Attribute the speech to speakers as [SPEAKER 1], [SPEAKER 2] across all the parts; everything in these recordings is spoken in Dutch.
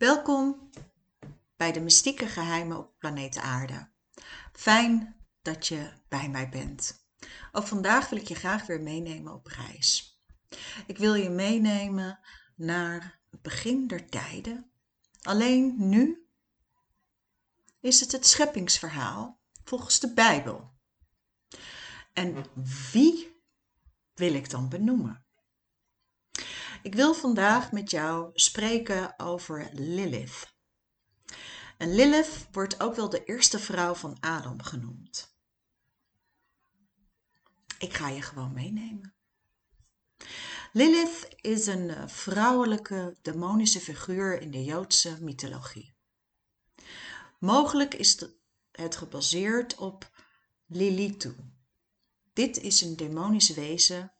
[SPEAKER 1] Welkom bij de mystieke geheimen op planeet Aarde. Fijn dat je bij mij bent. Ook vandaag wil ik je graag weer meenemen op reis. Ik wil je meenemen naar het begin der tijden. Alleen nu is het het scheppingsverhaal volgens de Bijbel. En wie wil ik dan benoemen? Ik wil vandaag met jou spreken over Lilith. En Lilith wordt ook wel de eerste vrouw van Adam genoemd. Ik ga je gewoon meenemen. Lilith is een eh, vrouwelijke demonische figuur in de Joodse mythologie. Mogelijk is het gebaseerd op Lilitu. Dit is een demonisch wezen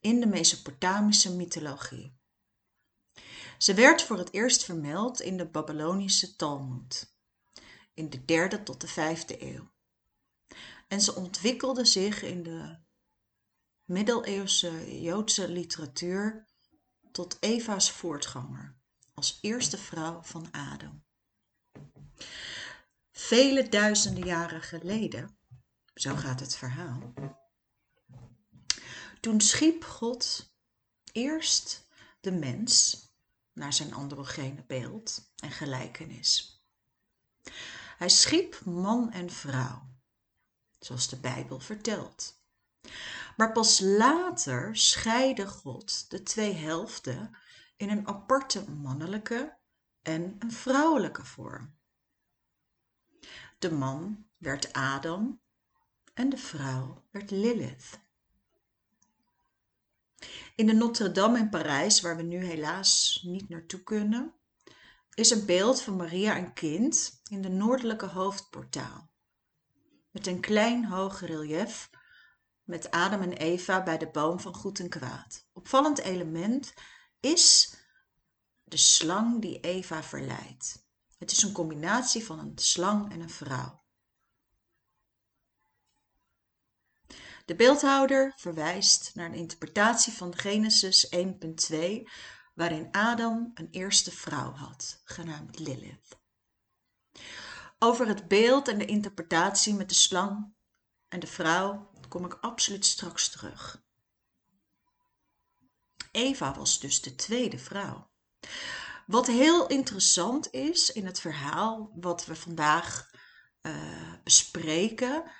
[SPEAKER 1] in de Mesopotamische mythologie. Ze werd voor het eerst vermeld in de Babylonische Talmud in de derde tot de vijfde eeuw. En ze ontwikkelde zich in de middeleeuwse Joodse literatuur tot Eva's voortganger als eerste vrouw van Adam. Vele duizenden jaren geleden, zo gaat het verhaal, toen schiep God eerst de mens naar zijn androgene beeld en gelijkenis. Hij schiep man en vrouw, zoals de Bijbel vertelt. Maar pas later scheidde God de twee helften in een aparte mannelijke en een vrouwelijke vorm. De man werd Adam en de vrouw werd Lilith. In de Notre-Dame in Parijs, waar we nu helaas niet naartoe kunnen, is een beeld van Maria en kind in de noordelijke hoofdportaal. Met een klein hoog relief met Adam en Eva bij de boom van goed en kwaad. Opvallend element is de slang die Eva verleidt. Het is een combinatie van een slang en een vrouw. De beeldhouder verwijst naar een interpretatie van Genesis 1.2, waarin Adam een eerste vrouw had, genaamd Lilith. Over het beeld en de interpretatie met de slang en de vrouw kom ik absoluut straks terug. Eva was dus de tweede vrouw. Wat heel interessant is in het verhaal wat we vandaag uh, bespreken,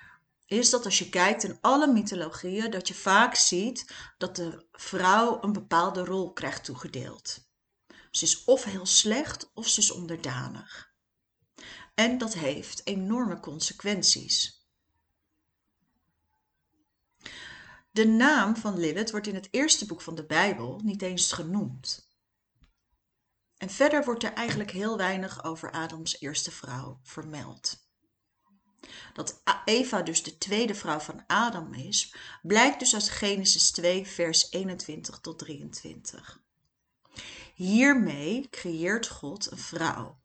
[SPEAKER 1] is dat als je kijkt in alle mythologieën, dat je vaak ziet dat de vrouw een bepaalde rol krijgt toegedeeld. Ze is of heel slecht of ze is onderdanig. En dat heeft enorme consequenties. De naam van Lilith wordt in het eerste boek van de Bijbel niet eens genoemd. En verder wordt er eigenlijk heel weinig over Adams eerste vrouw vermeld. Dat Eva dus de tweede vrouw van Adam is, blijkt dus uit Genesis 2, vers 21 tot 23. Hiermee creëert God een vrouw,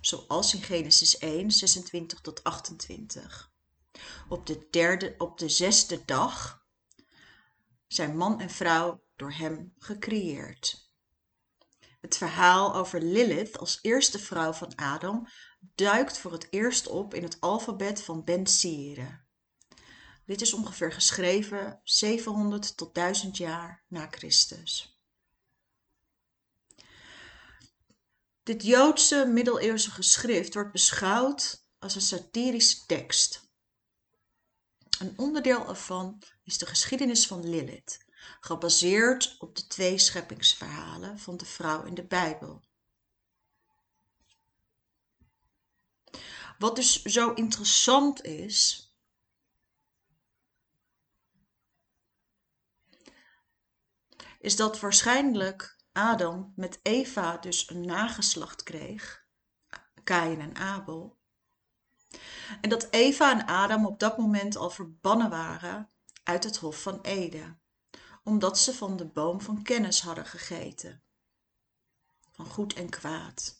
[SPEAKER 1] zoals in Genesis 1, 26 tot 28. Op de, derde, op de zesde dag zijn man en vrouw door hem gecreëerd. Het verhaal over Lilith als eerste vrouw van Adam duikt voor het eerst op in het alfabet van Ben Sire. Dit is ongeveer geschreven 700 tot 1000 jaar na Christus. Dit Joodse middeleeuwse geschrift wordt beschouwd als een satirische tekst. Een onderdeel ervan is de geschiedenis van Lilith, gebaseerd op de twee scheppingsverhalen van de vrouw in de Bijbel. Wat dus zo interessant is, is dat waarschijnlijk Adam met Eva dus een nageslacht kreeg, Kain en Abel. En dat Eva en Adam op dat moment al verbannen waren uit het Hof van Eden, omdat ze van de boom van kennis hadden gegeten, van goed en kwaad.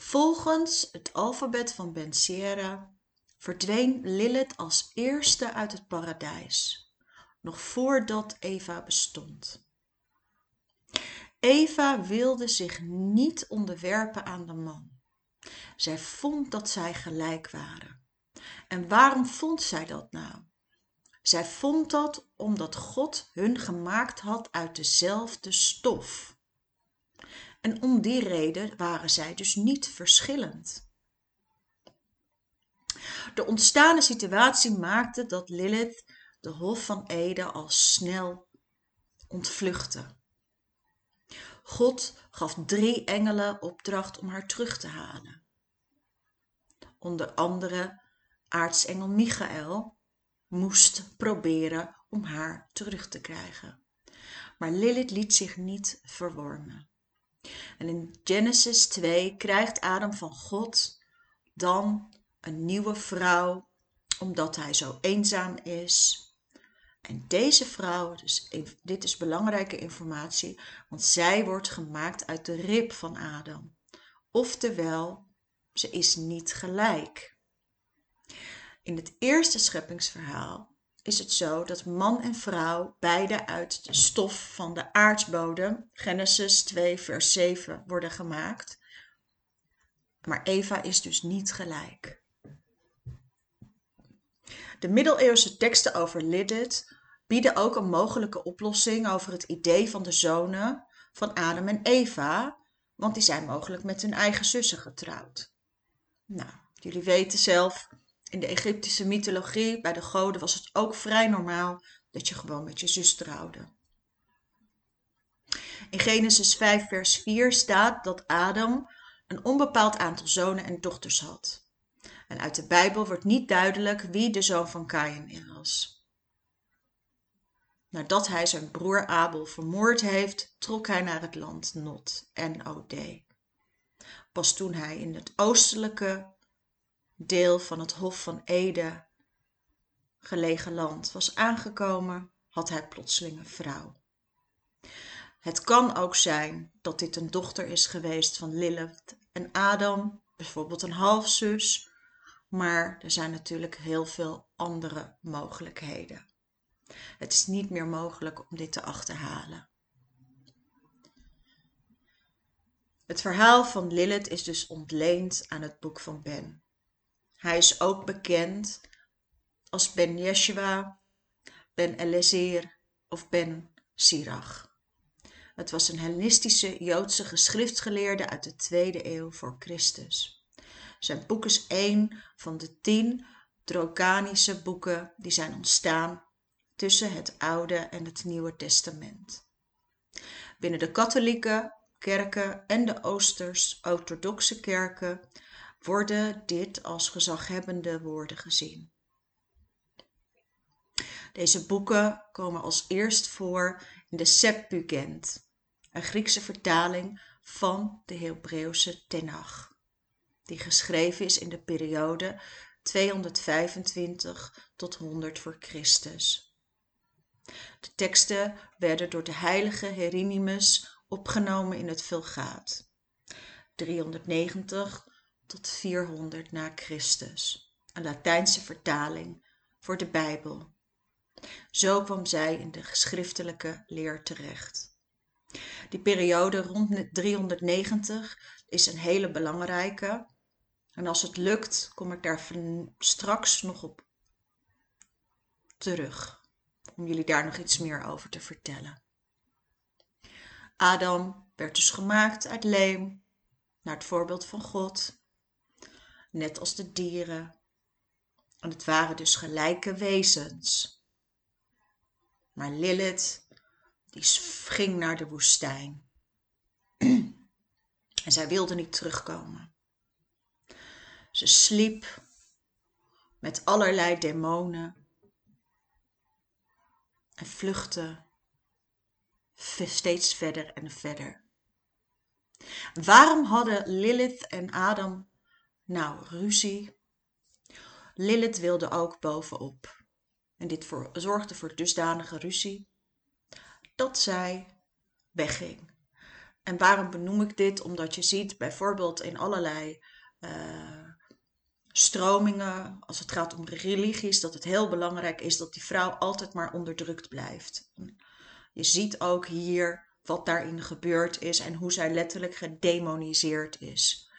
[SPEAKER 1] Volgens het alfabet van Ben Sira verdween Lilith als eerste uit het paradijs, nog voordat Eva bestond. Eva wilde zich niet onderwerpen aan de man. Zij vond dat zij gelijk waren. En waarom vond zij dat nou? Zij vond dat omdat God hun gemaakt had uit dezelfde stof. En om die reden waren zij dus niet verschillend. De ontstane situatie maakte dat Lilith de Hof van Ede al snel ontvluchtte. God gaf drie engelen opdracht om haar terug te halen. Onder andere aartsengel Michael moest proberen om haar terug te krijgen. Maar Lilith liet zich niet verwormen. En in Genesis 2 krijgt Adam van God dan een nieuwe vrouw, omdat hij zo eenzaam is. En deze vrouw, dus dit is belangrijke informatie, want zij wordt gemaakt uit de rib van Adam. Oftewel, ze is niet gelijk. In het eerste scheppingsverhaal is het zo dat man en vrouw beide uit de stof van de aardsbodem, Genesis 2, vers 7, worden gemaakt. Maar Eva is dus niet gelijk. De middeleeuwse teksten over Lilith bieden ook een mogelijke oplossing over het idee van de zonen van Adam en Eva, want die zijn mogelijk met hun eigen zussen getrouwd. Nou, jullie weten zelf, in de Egyptische mythologie, bij de goden, was het ook vrij normaal dat je gewoon met je zus trouwde. In Genesis 5, vers 4 staat dat Adam een onbepaald aantal zonen en dochters had. En uit de Bijbel wordt niet duidelijk wie de zoon van Kain was. Nadat hij zijn broer Abel vermoord heeft, trok hij naar het land Not, N-O-D. Pas toen hij in het oostelijke deel van het Hof van Ede gelegen land was aangekomen, had hij plotseling een vrouw. Het kan ook zijn dat dit een dochter is geweest van Lilith en Adam, bijvoorbeeld een halfzus, maar er zijn natuurlijk heel veel andere mogelijkheden. Het is niet meer mogelijk om dit te achterhalen. Het verhaal van Lilith is dus ontleend aan het boek van Ben. Hij is ook bekend als Ben Yeshua, Ben Eliezer of Ben Sirach. Het was een Hellenistische Joodse geschriftsgeleerde uit de tweede eeuw voor Christus. Zijn boek is één van de tien Drokanische boeken die zijn ontstaan tussen het Oude en het Nieuwe Testament. Binnen de katholieke kerken en de Oosters-orthodoxe kerken worden dit als gezaghebbende woorden gezien. Deze boeken komen als eerst voor in de Septuagint, een Griekse vertaling van de Hebreeuwse Tenach, die geschreven is in de periode 225 tot 100 voor Christus. De teksten werden door de heilige Hieronymus opgenomen in het Vulgaat. 390 tot 400 na Christus, een Latijnse vertaling voor de Bijbel. Zo kwam zij in de geschriftelijke leer terecht. Die periode rond 390 is een hele belangrijke. En als het lukt, kom ik daar straks nog op terug. Om jullie daar nog iets meer over te vertellen. Adam werd dus gemaakt uit leem, naar het voorbeeld van God net als de dieren. En het waren dus gelijke wezens. Maar Lilith, die ging naar de woestijn. en zij wilde niet terugkomen. Ze sliep met allerlei demonen en vluchtte steeds verder en verder. Waarom hadden Lilith en Adam nou, ruzie. Lilith wilde ook bovenop. En dit zorgde voor dusdanige ruzie dat zij wegging. En waarom benoem ik dit? Omdat je ziet bijvoorbeeld in allerlei uh, stromingen, als het gaat om religies, dat het heel belangrijk is dat die vrouw altijd maar onderdrukt blijft. Je ziet ook hier wat daarin gebeurd is en hoe zij letterlijk gedemoniseerd is.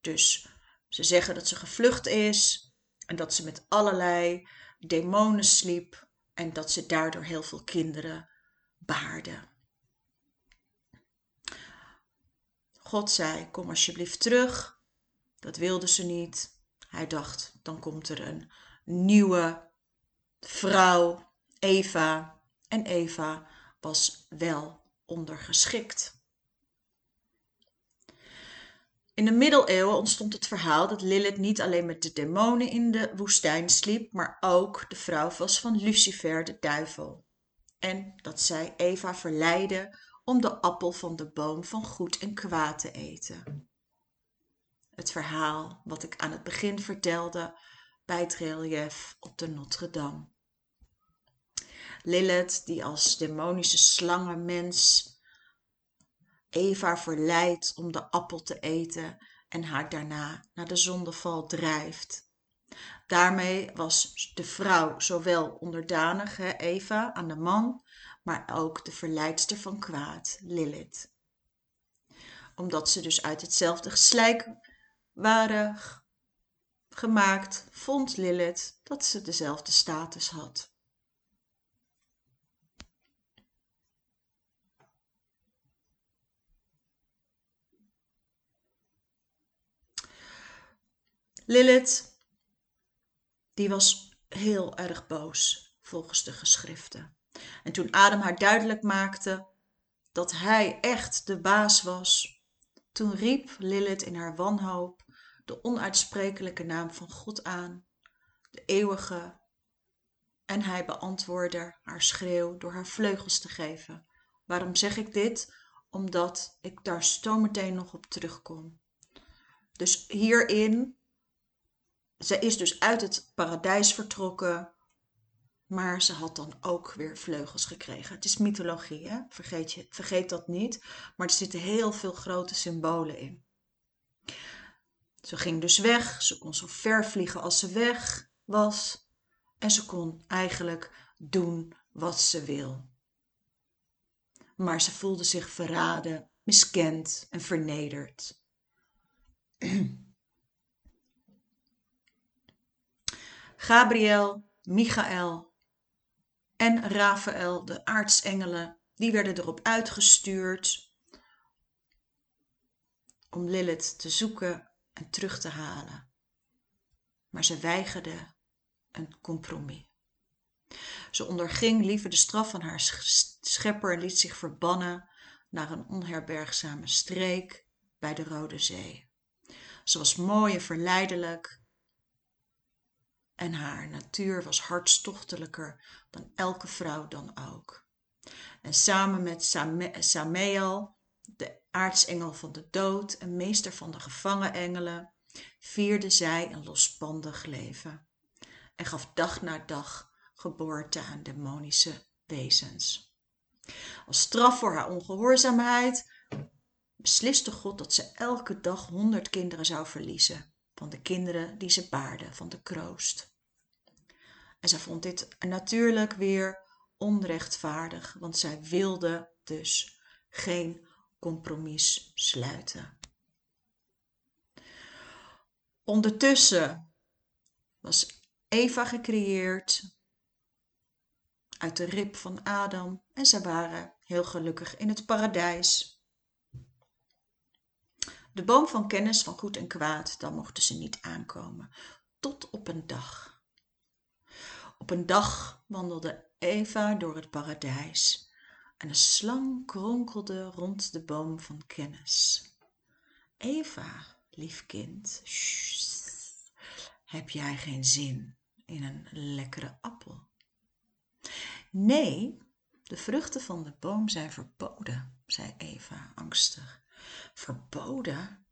[SPEAKER 1] Dus ze zeggen dat ze gevlucht is en dat ze met allerlei demonen sliep en dat ze daardoor heel veel kinderen baarde. God zei: Kom alsjeblieft terug. Dat wilde ze niet. Hij dacht: dan komt er een nieuwe vrouw, Eva. En Eva was wel ondergeschikt. In de middeleeuwen ontstond het verhaal dat Lilith niet alleen met de demonen in de woestijn sliep, maar ook de vrouw was van Lucifer, de duivel. En dat zij Eva verleidde om de appel van de boom van goed en kwaad te eten. Het verhaal wat ik aan het begin vertelde bij het relief op de Notre-Dame. Lilith, die als demonische slangenmens Eva verleidt om de appel te eten en haar daarna naar de zondeval drijft. Daarmee was de vrouw zowel onderdanige Eva aan de man, maar ook de verleidster van kwaad, Lilith. Omdat ze dus uit hetzelfde geslijk waren gemaakt, vond Lilith dat ze dezelfde status had. Lilith, die was heel erg boos, volgens de geschriften. En toen Adam haar duidelijk maakte dat hij echt de baas was, toen riep Lilith in haar wanhoop de onuitsprekelijke naam van God aan, de eeuwige, en hij beantwoordde haar schreeuw door haar vleugels te geven. Waarom zeg ik dit? Omdat ik daar zo meteen nog op terugkom. Dus hierin zij is dus uit het paradijs vertrokken, maar ze had dan ook weer vleugels gekregen. Het is mythologie? Vergeet, je, vergeet dat niet. Maar er zitten heel veel grote symbolen in. Ze ging dus weg. Ze kon zo ver vliegen als ze weg was. En ze kon eigenlijk doen wat ze wil. Maar ze voelde zich verraden, miskend en vernederd. Gabriel, Michael en Raphaël, de aartsengelen, die werden erop uitgestuurd om Lilith te zoeken en terug te halen. Maar ze weigerde een compromis. Ze onderging liever de straf van haar schepper en liet zich verbannen naar een onherbergzame streek bij de Rode Zee. Ze was mooi en verleidelijk en haar natuur was hartstochtelijker dan elke vrouw dan ook. En samen met Sameel, de aartsengel van de dood en meester van de gevangen engelen, vierde zij een losbandig leven en gaf dag na dag geboorte aan demonische wezens. Als straf voor haar ongehoorzaamheid besliste God dat ze elke dag honderd kinderen zou verliezen van de kinderen die ze baarde van de kroost. En ze vond dit natuurlijk weer onrechtvaardig, want zij wilde dus geen compromis sluiten. Ondertussen was Eva gecreëerd uit de rib van Adam en ze waren heel gelukkig in het paradijs. De boom van kennis van goed en kwaad, dan mochten ze niet aankomen. Tot op een dag. Op een dag wandelde Eva door het paradijs en een slang kronkelde rond de boom van kennis. Eva, lief kind, heb jij geen zin in een lekkere appel? Nee, de vruchten van de boom zijn verboden, zei Eva angstig. Verboden?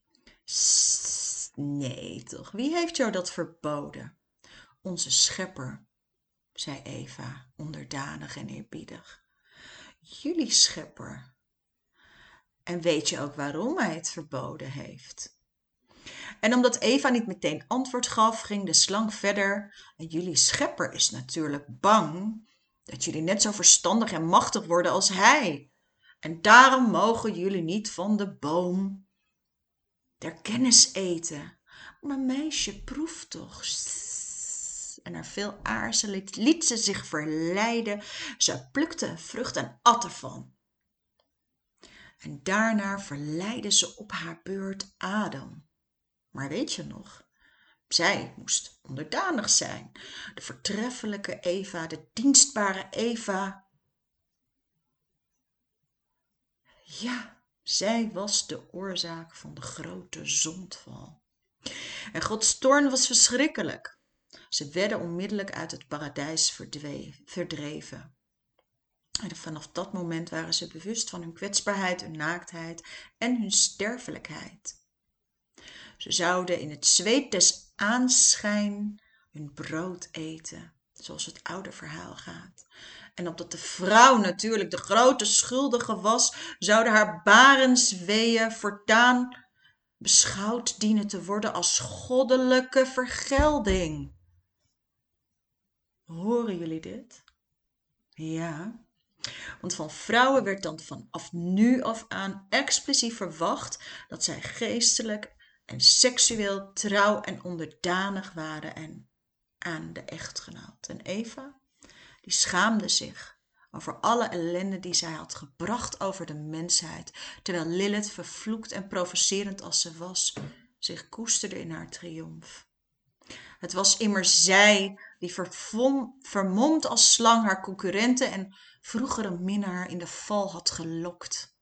[SPEAKER 1] nee toch, wie heeft jou dat verboden? Onze schepper, zei Eva, onderdanig en eerbiedig. Jullie schepper. En weet je ook waarom hij het verboden heeft? En omdat Eva niet meteen antwoord gaf, ging de slang verder. En jullie schepper is natuurlijk bang dat jullie net zo verstandig en machtig worden als hij En daarom mogen jullie niet van de boom der kennis eten. Maar meisje, proef toch. En na veel aarzelen liet ze zich verleiden. Ze plukte een vrucht en at ervan. En daarna verleidde ze op haar beurt Adam. Maar weet je nog? Zij moest onderdanig zijn. De voortreffelijke Eva, de dienstbare Eva. Ja, zij was de oorzaak van de grote zondval. En Gods toorn was verschrikkelijk. Ze werden onmiddellijk uit het paradijs verdreven. En vanaf dat moment waren ze bewust van hun kwetsbaarheid, hun naaktheid en hun sterfelijkheid. Ze zouden in het zweet des aanschijn hun brood eten, zoals het oude verhaal gaat. En opdat de vrouw natuurlijk de grote schuldige was, zouden haar barensweeën voortaan beschouwd dienen te worden als goddelijke vergelding. Horen jullie dit? Ja. Want van vrouwen werd dan vanaf nu af aan expliciet verwacht dat zij geestelijk en seksueel trouw en onderdanig waren en aan de echtgenoot. En Eva, die schaamde zich over alle ellende die zij had gebracht over de mensheid, terwijl Lilith, vervloekt en provocerend als ze was, zich koesterde in haar triomf. Het was immers zij die vermomd als slang haar concurrenten en vroegere minnaar in de val had gelokt.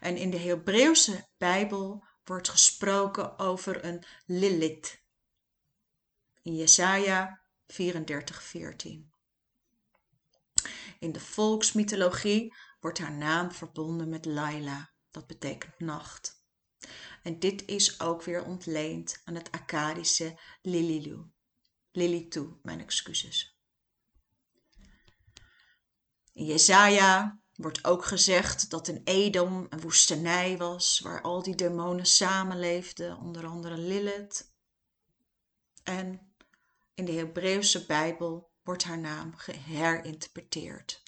[SPEAKER 1] En in de Hebreeuwse Bijbel wordt gesproken over een Lilith. In Jesaja 34, 14. In de volksmythologie wordt haar naam verbonden met Laila, dat betekent nacht. En dit is ook weer ontleend aan het Akkadische Lililu. Lilitu, mijn excuses. In Jesaja wordt ook gezegd dat in Edom een woestenij was waar al die demonen samenleefden, onder andere Lilith. En in de Hebreeuwse Bijbel wordt haar naam geherinterpreteerd.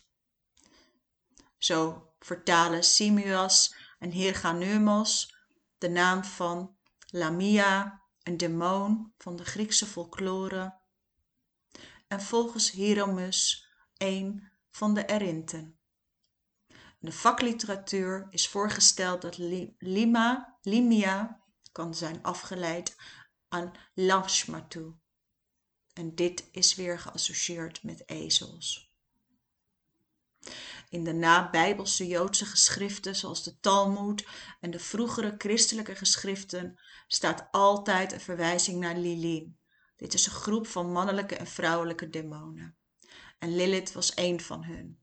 [SPEAKER 1] Zo vertalen Simuas en Hirganeumos de naam van Lamia, een demon van de Griekse folklore, en volgens Hieromus een van de Erinten. In de vakliteratuur is voorgesteld dat lima, limia kan zijn afgeleid aan lashmatu. En dit is weer geassocieerd met ezels. In de nabijbelse Joodse geschriften, zoals de Talmud en de vroegere christelijke geschriften, staat altijd een verwijzing naar Lilin. Dit is een groep van mannelijke en vrouwelijke demonen. En Lilith was één van hun.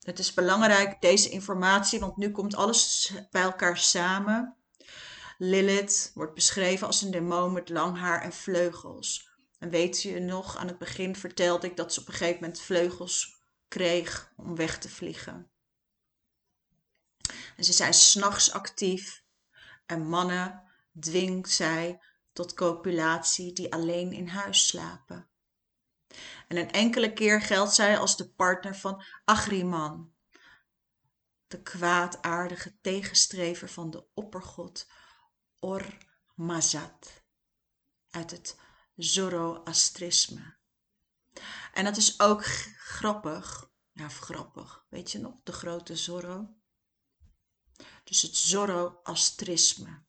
[SPEAKER 1] Het is belangrijk, deze informatie, want nu komt alles bij elkaar samen. Lilith wordt beschreven als een demon met lang haar en vleugels. En weet je nog, aan het begin vertelde ik dat ze op een gegeven moment vleugels kreeg om weg te vliegen. En ze zijn s'nachts actief en mannen dwingt zij tot copulatie die alleen in huis slapen. En een enkele keer geldt zij als de partner van Agriman, de kwaadaardige tegenstrever van de oppergod Or-Mazat uit het Zoroastrisme. En dat is ook grappig, ja grappig, weet je nog, de grote Zorro? Dus het Zoroastrisme.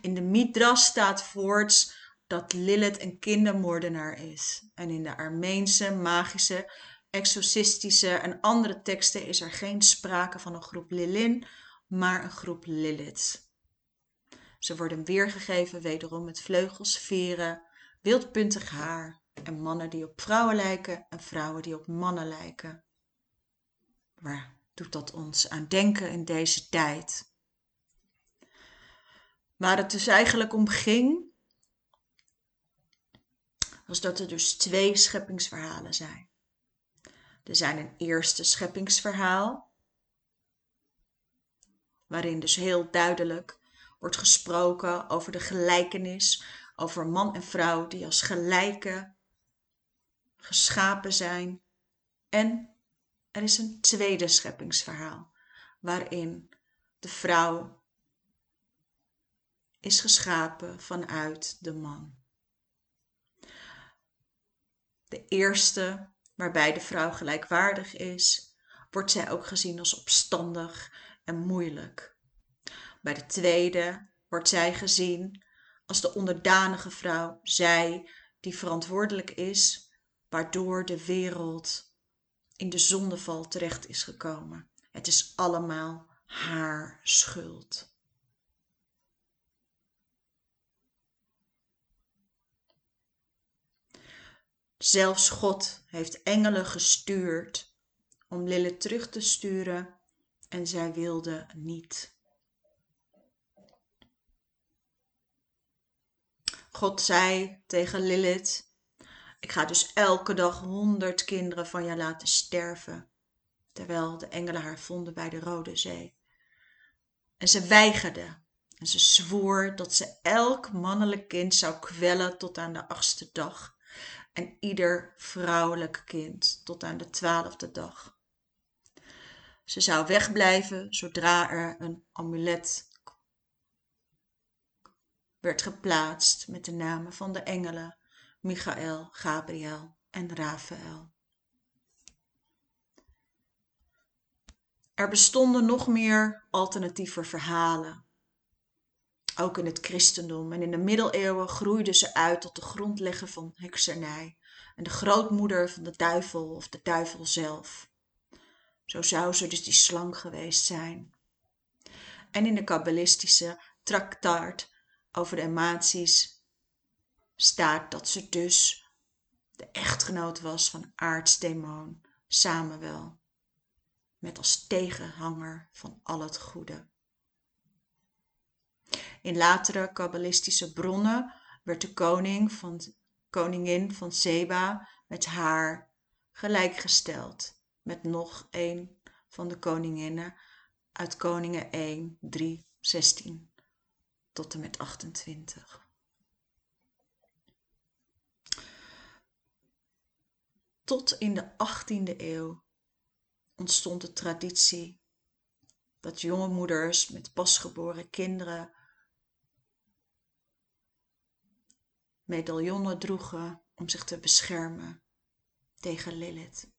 [SPEAKER 1] In de Midras staat voorts dat Lilith een kindermoordenaar is. En in de Armeense, magische, exorcistische en andere teksten is er geen sprake van een groep Lilin, maar een groep Lilith. Ze worden weergegeven wederom met vleugels, veren, wildpuntig haar en mannen die op vrouwen lijken en vrouwen die op mannen lijken. Waar doet dat ons aan denken in deze tijd? Waar het dus eigenlijk om ging, was dat er dus twee scheppingsverhalen zijn. Er zijn een eerste scheppingsverhaal, waarin dus heel duidelijk wordt gesproken over de gelijkenis, over man en vrouw die als gelijke geschapen zijn. En er is een tweede scheppingsverhaal waarin de vrouw is geschapen vanuit de man. De eerste, waarbij de vrouw gelijkwaardig is, wordt zij ook gezien als opstandig en moeilijk. Bij de tweede wordt zij gezien als de onderdanige vrouw, zij die verantwoordelijk is, waardoor de wereld in de zondeval terecht is gekomen. Het is allemaal haar schuld. Zelfs God heeft engelen gestuurd om Lilith terug te sturen en zij wilde niet. God zei tegen Lilith: Ik ga dus elke dag honderd kinderen van je laten sterven. Terwijl de engelen haar vonden bij de Rode Zee. En ze weigerde. En ze zwoer dat ze elk mannelijk kind zou kwellen tot aan de achtste dag. En ieder vrouwelijk kind tot aan de twaalfde dag. Ze zou wegblijven zodra er een amulet werd geplaatst met de namen van de engelen Michael, Gabriel en Raphaël. Er bestonden nog meer alternatieve verhalen. Ook in het christendom en in de middeleeuwen groeiden ze uit tot de grondlegger van heksernij en de grootmoeder van de duivel of de duivel zelf. Zo zou ze dus die slang geweest zijn. En in de kabbalistische traktaat over de emoties staat dat ze dus de echtgenoot was van aartsdemon Samuel, met als tegenhanger van al het goede. In latere kabbalistische bronnen werd de koning van, koningin van Seba met haar gelijkgesteld met nog een van de koninginnen uit Koningen 1, 3, 16 tot en met 28. Tot in de 18e eeuw ontstond de traditie dat jonge moeders met pasgeboren kinderen medaillonnen droegen om zich te beschermen tegen Lilith.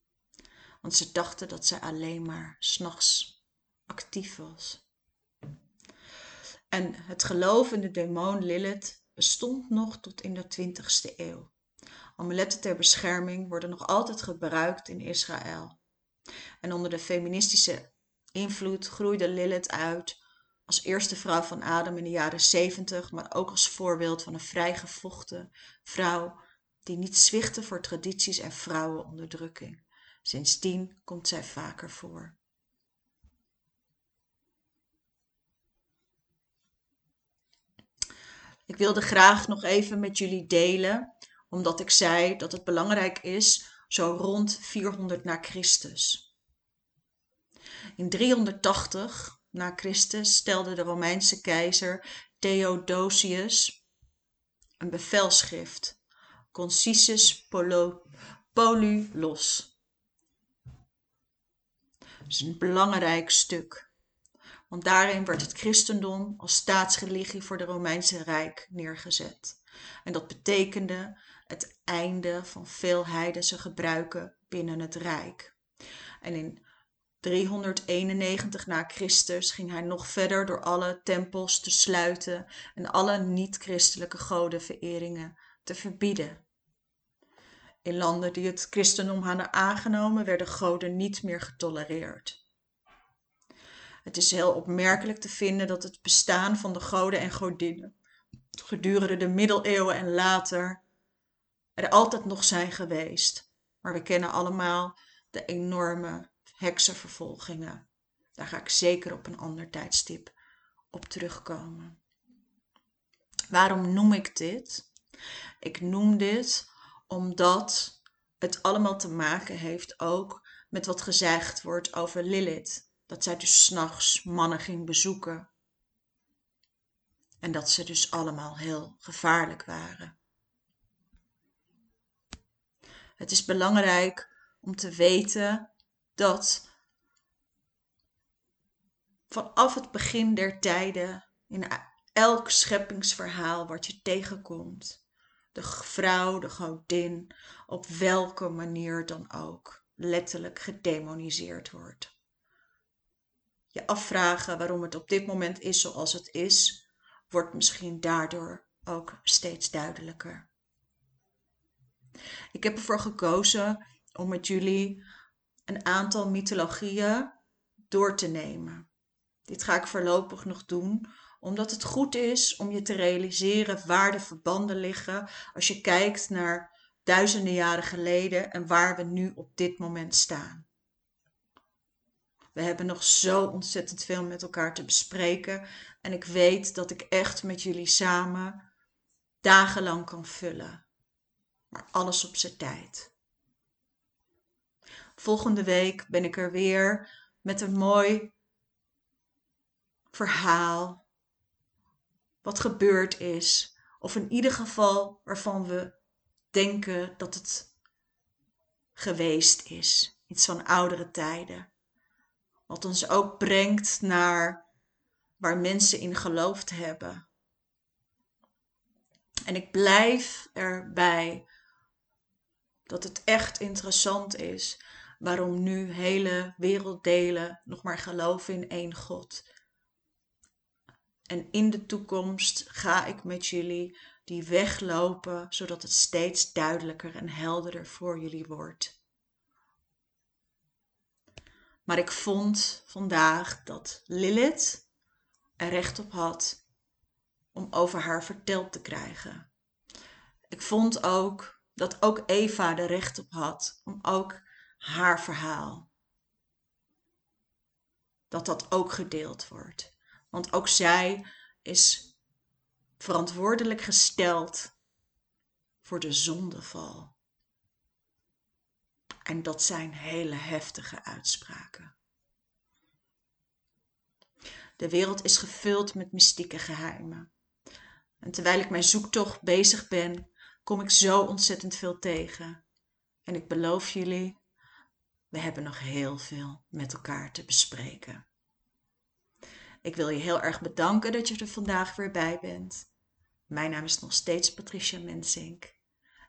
[SPEAKER 1] Want ze dachten dat zij alleen maar s'nachts actief was. En het geloof in de demon Lilith bestond nog tot in de 20ste eeuw. Amuletten ter bescherming worden nog altijd gebruikt in Israël. En onder de feministische invloed groeide Lilith uit als eerste vrouw van Adam in de jaren 70, maar ook als voorbeeld van een vrijgevochten vrouw die niet zwichtte voor tradities en vrouwenonderdrukking. Sindsdien komt zij vaker voor. Ik wilde graag nog even met jullie delen, omdat ik zei dat het belangrijk is, zo rond 400 na Christus. In 380 na Christus stelde de Romeinse keizer Theodosius een bevelschrift, Concisus Polulos. Dat is een belangrijk stuk want daarin werd het christendom als staatsreligie voor de Romeinse Rijk neergezet. En dat betekende het einde van veel heidense gebruiken binnen het Rijk. En in 391 na Christus ging hij nog verder door alle tempels te sluiten en alle niet-christelijke godenvereringen te verbieden. In landen die het christendom hadden aangenomen werden goden niet meer getolereerd. Het is heel opmerkelijk te vinden dat het bestaan van de goden en godinnen gedurende de middeleeuwen en later er altijd nog zijn geweest. Maar we kennen allemaal de enorme heksenvervolgingen. Daar ga ik zeker op een ander tijdstip op terugkomen. Waarom noem ik dit? Ik noem dit omdat het allemaal te maken heeft ook met wat gezegd wordt over Lilith dat zij dus s'nachts mannen ging bezoeken. En dat ze dus allemaal heel gevaarlijk waren. Het is belangrijk om te weten dat vanaf het begin der tijden, in elk scheppingsverhaal wat je tegenkomt, de vrouw, de godin, op welke manier dan ook, letterlijk gedemoniseerd wordt. Je afvragen waarom het op dit moment is zoals het is, wordt misschien daardoor ook steeds duidelijker. Ik heb ervoor gekozen om met jullie een aantal mythologieën door te nemen. Dit ga ik voorlopig nog doen, omdat het goed is om je te realiseren waar de verbanden liggen als je kijkt naar duizenden jaren geleden en waar we nu op dit moment staan. We hebben nog zo ontzettend veel met elkaar te bespreken en ik weet dat ik echt met jullie samen dagenlang kan vullen. Maar alles op zijn tijd. Volgende week ben ik er weer met een mooi verhaal. Wat gebeurd is. Of in ieder geval waarvan we denken dat het geweest is. Iets van oudere tijden. Wat ons ook brengt naar waar mensen in geloofd hebben. En ik blijf erbij dat het echt interessant is waarom nu hele werelddelen nog maar geloven in één God. En in de toekomst ga ik met jullie die weg lopen, zodat het steeds duidelijker en helderder voor jullie wordt. Maar ik vond vandaag dat Lilith er recht op had om over haar verteld te krijgen. Ik vond ook dat ook Eva er recht op had om ook haar verhaal, dat dat ook gedeeld wordt. Want ook zij is verantwoordelijk gesteld voor de zondeval. En dat zijn hele heftige uitspraken. De wereld is gevuld met mystieke geheimen. En terwijl ik mijn zoektocht bezig ben, kom ik zo ontzettend veel tegen. En ik beloof jullie, we hebben nog heel veel met elkaar te bespreken. Ik wil je heel erg bedanken dat je er vandaag weer bij bent. Mijn naam is nog steeds Patricia Mensink.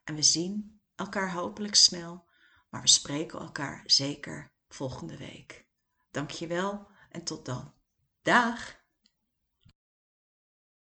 [SPEAKER 1] En we zien elkaar hopelijk snel, maar we spreken elkaar zeker volgende week. Dankjewel en tot dan. Dag!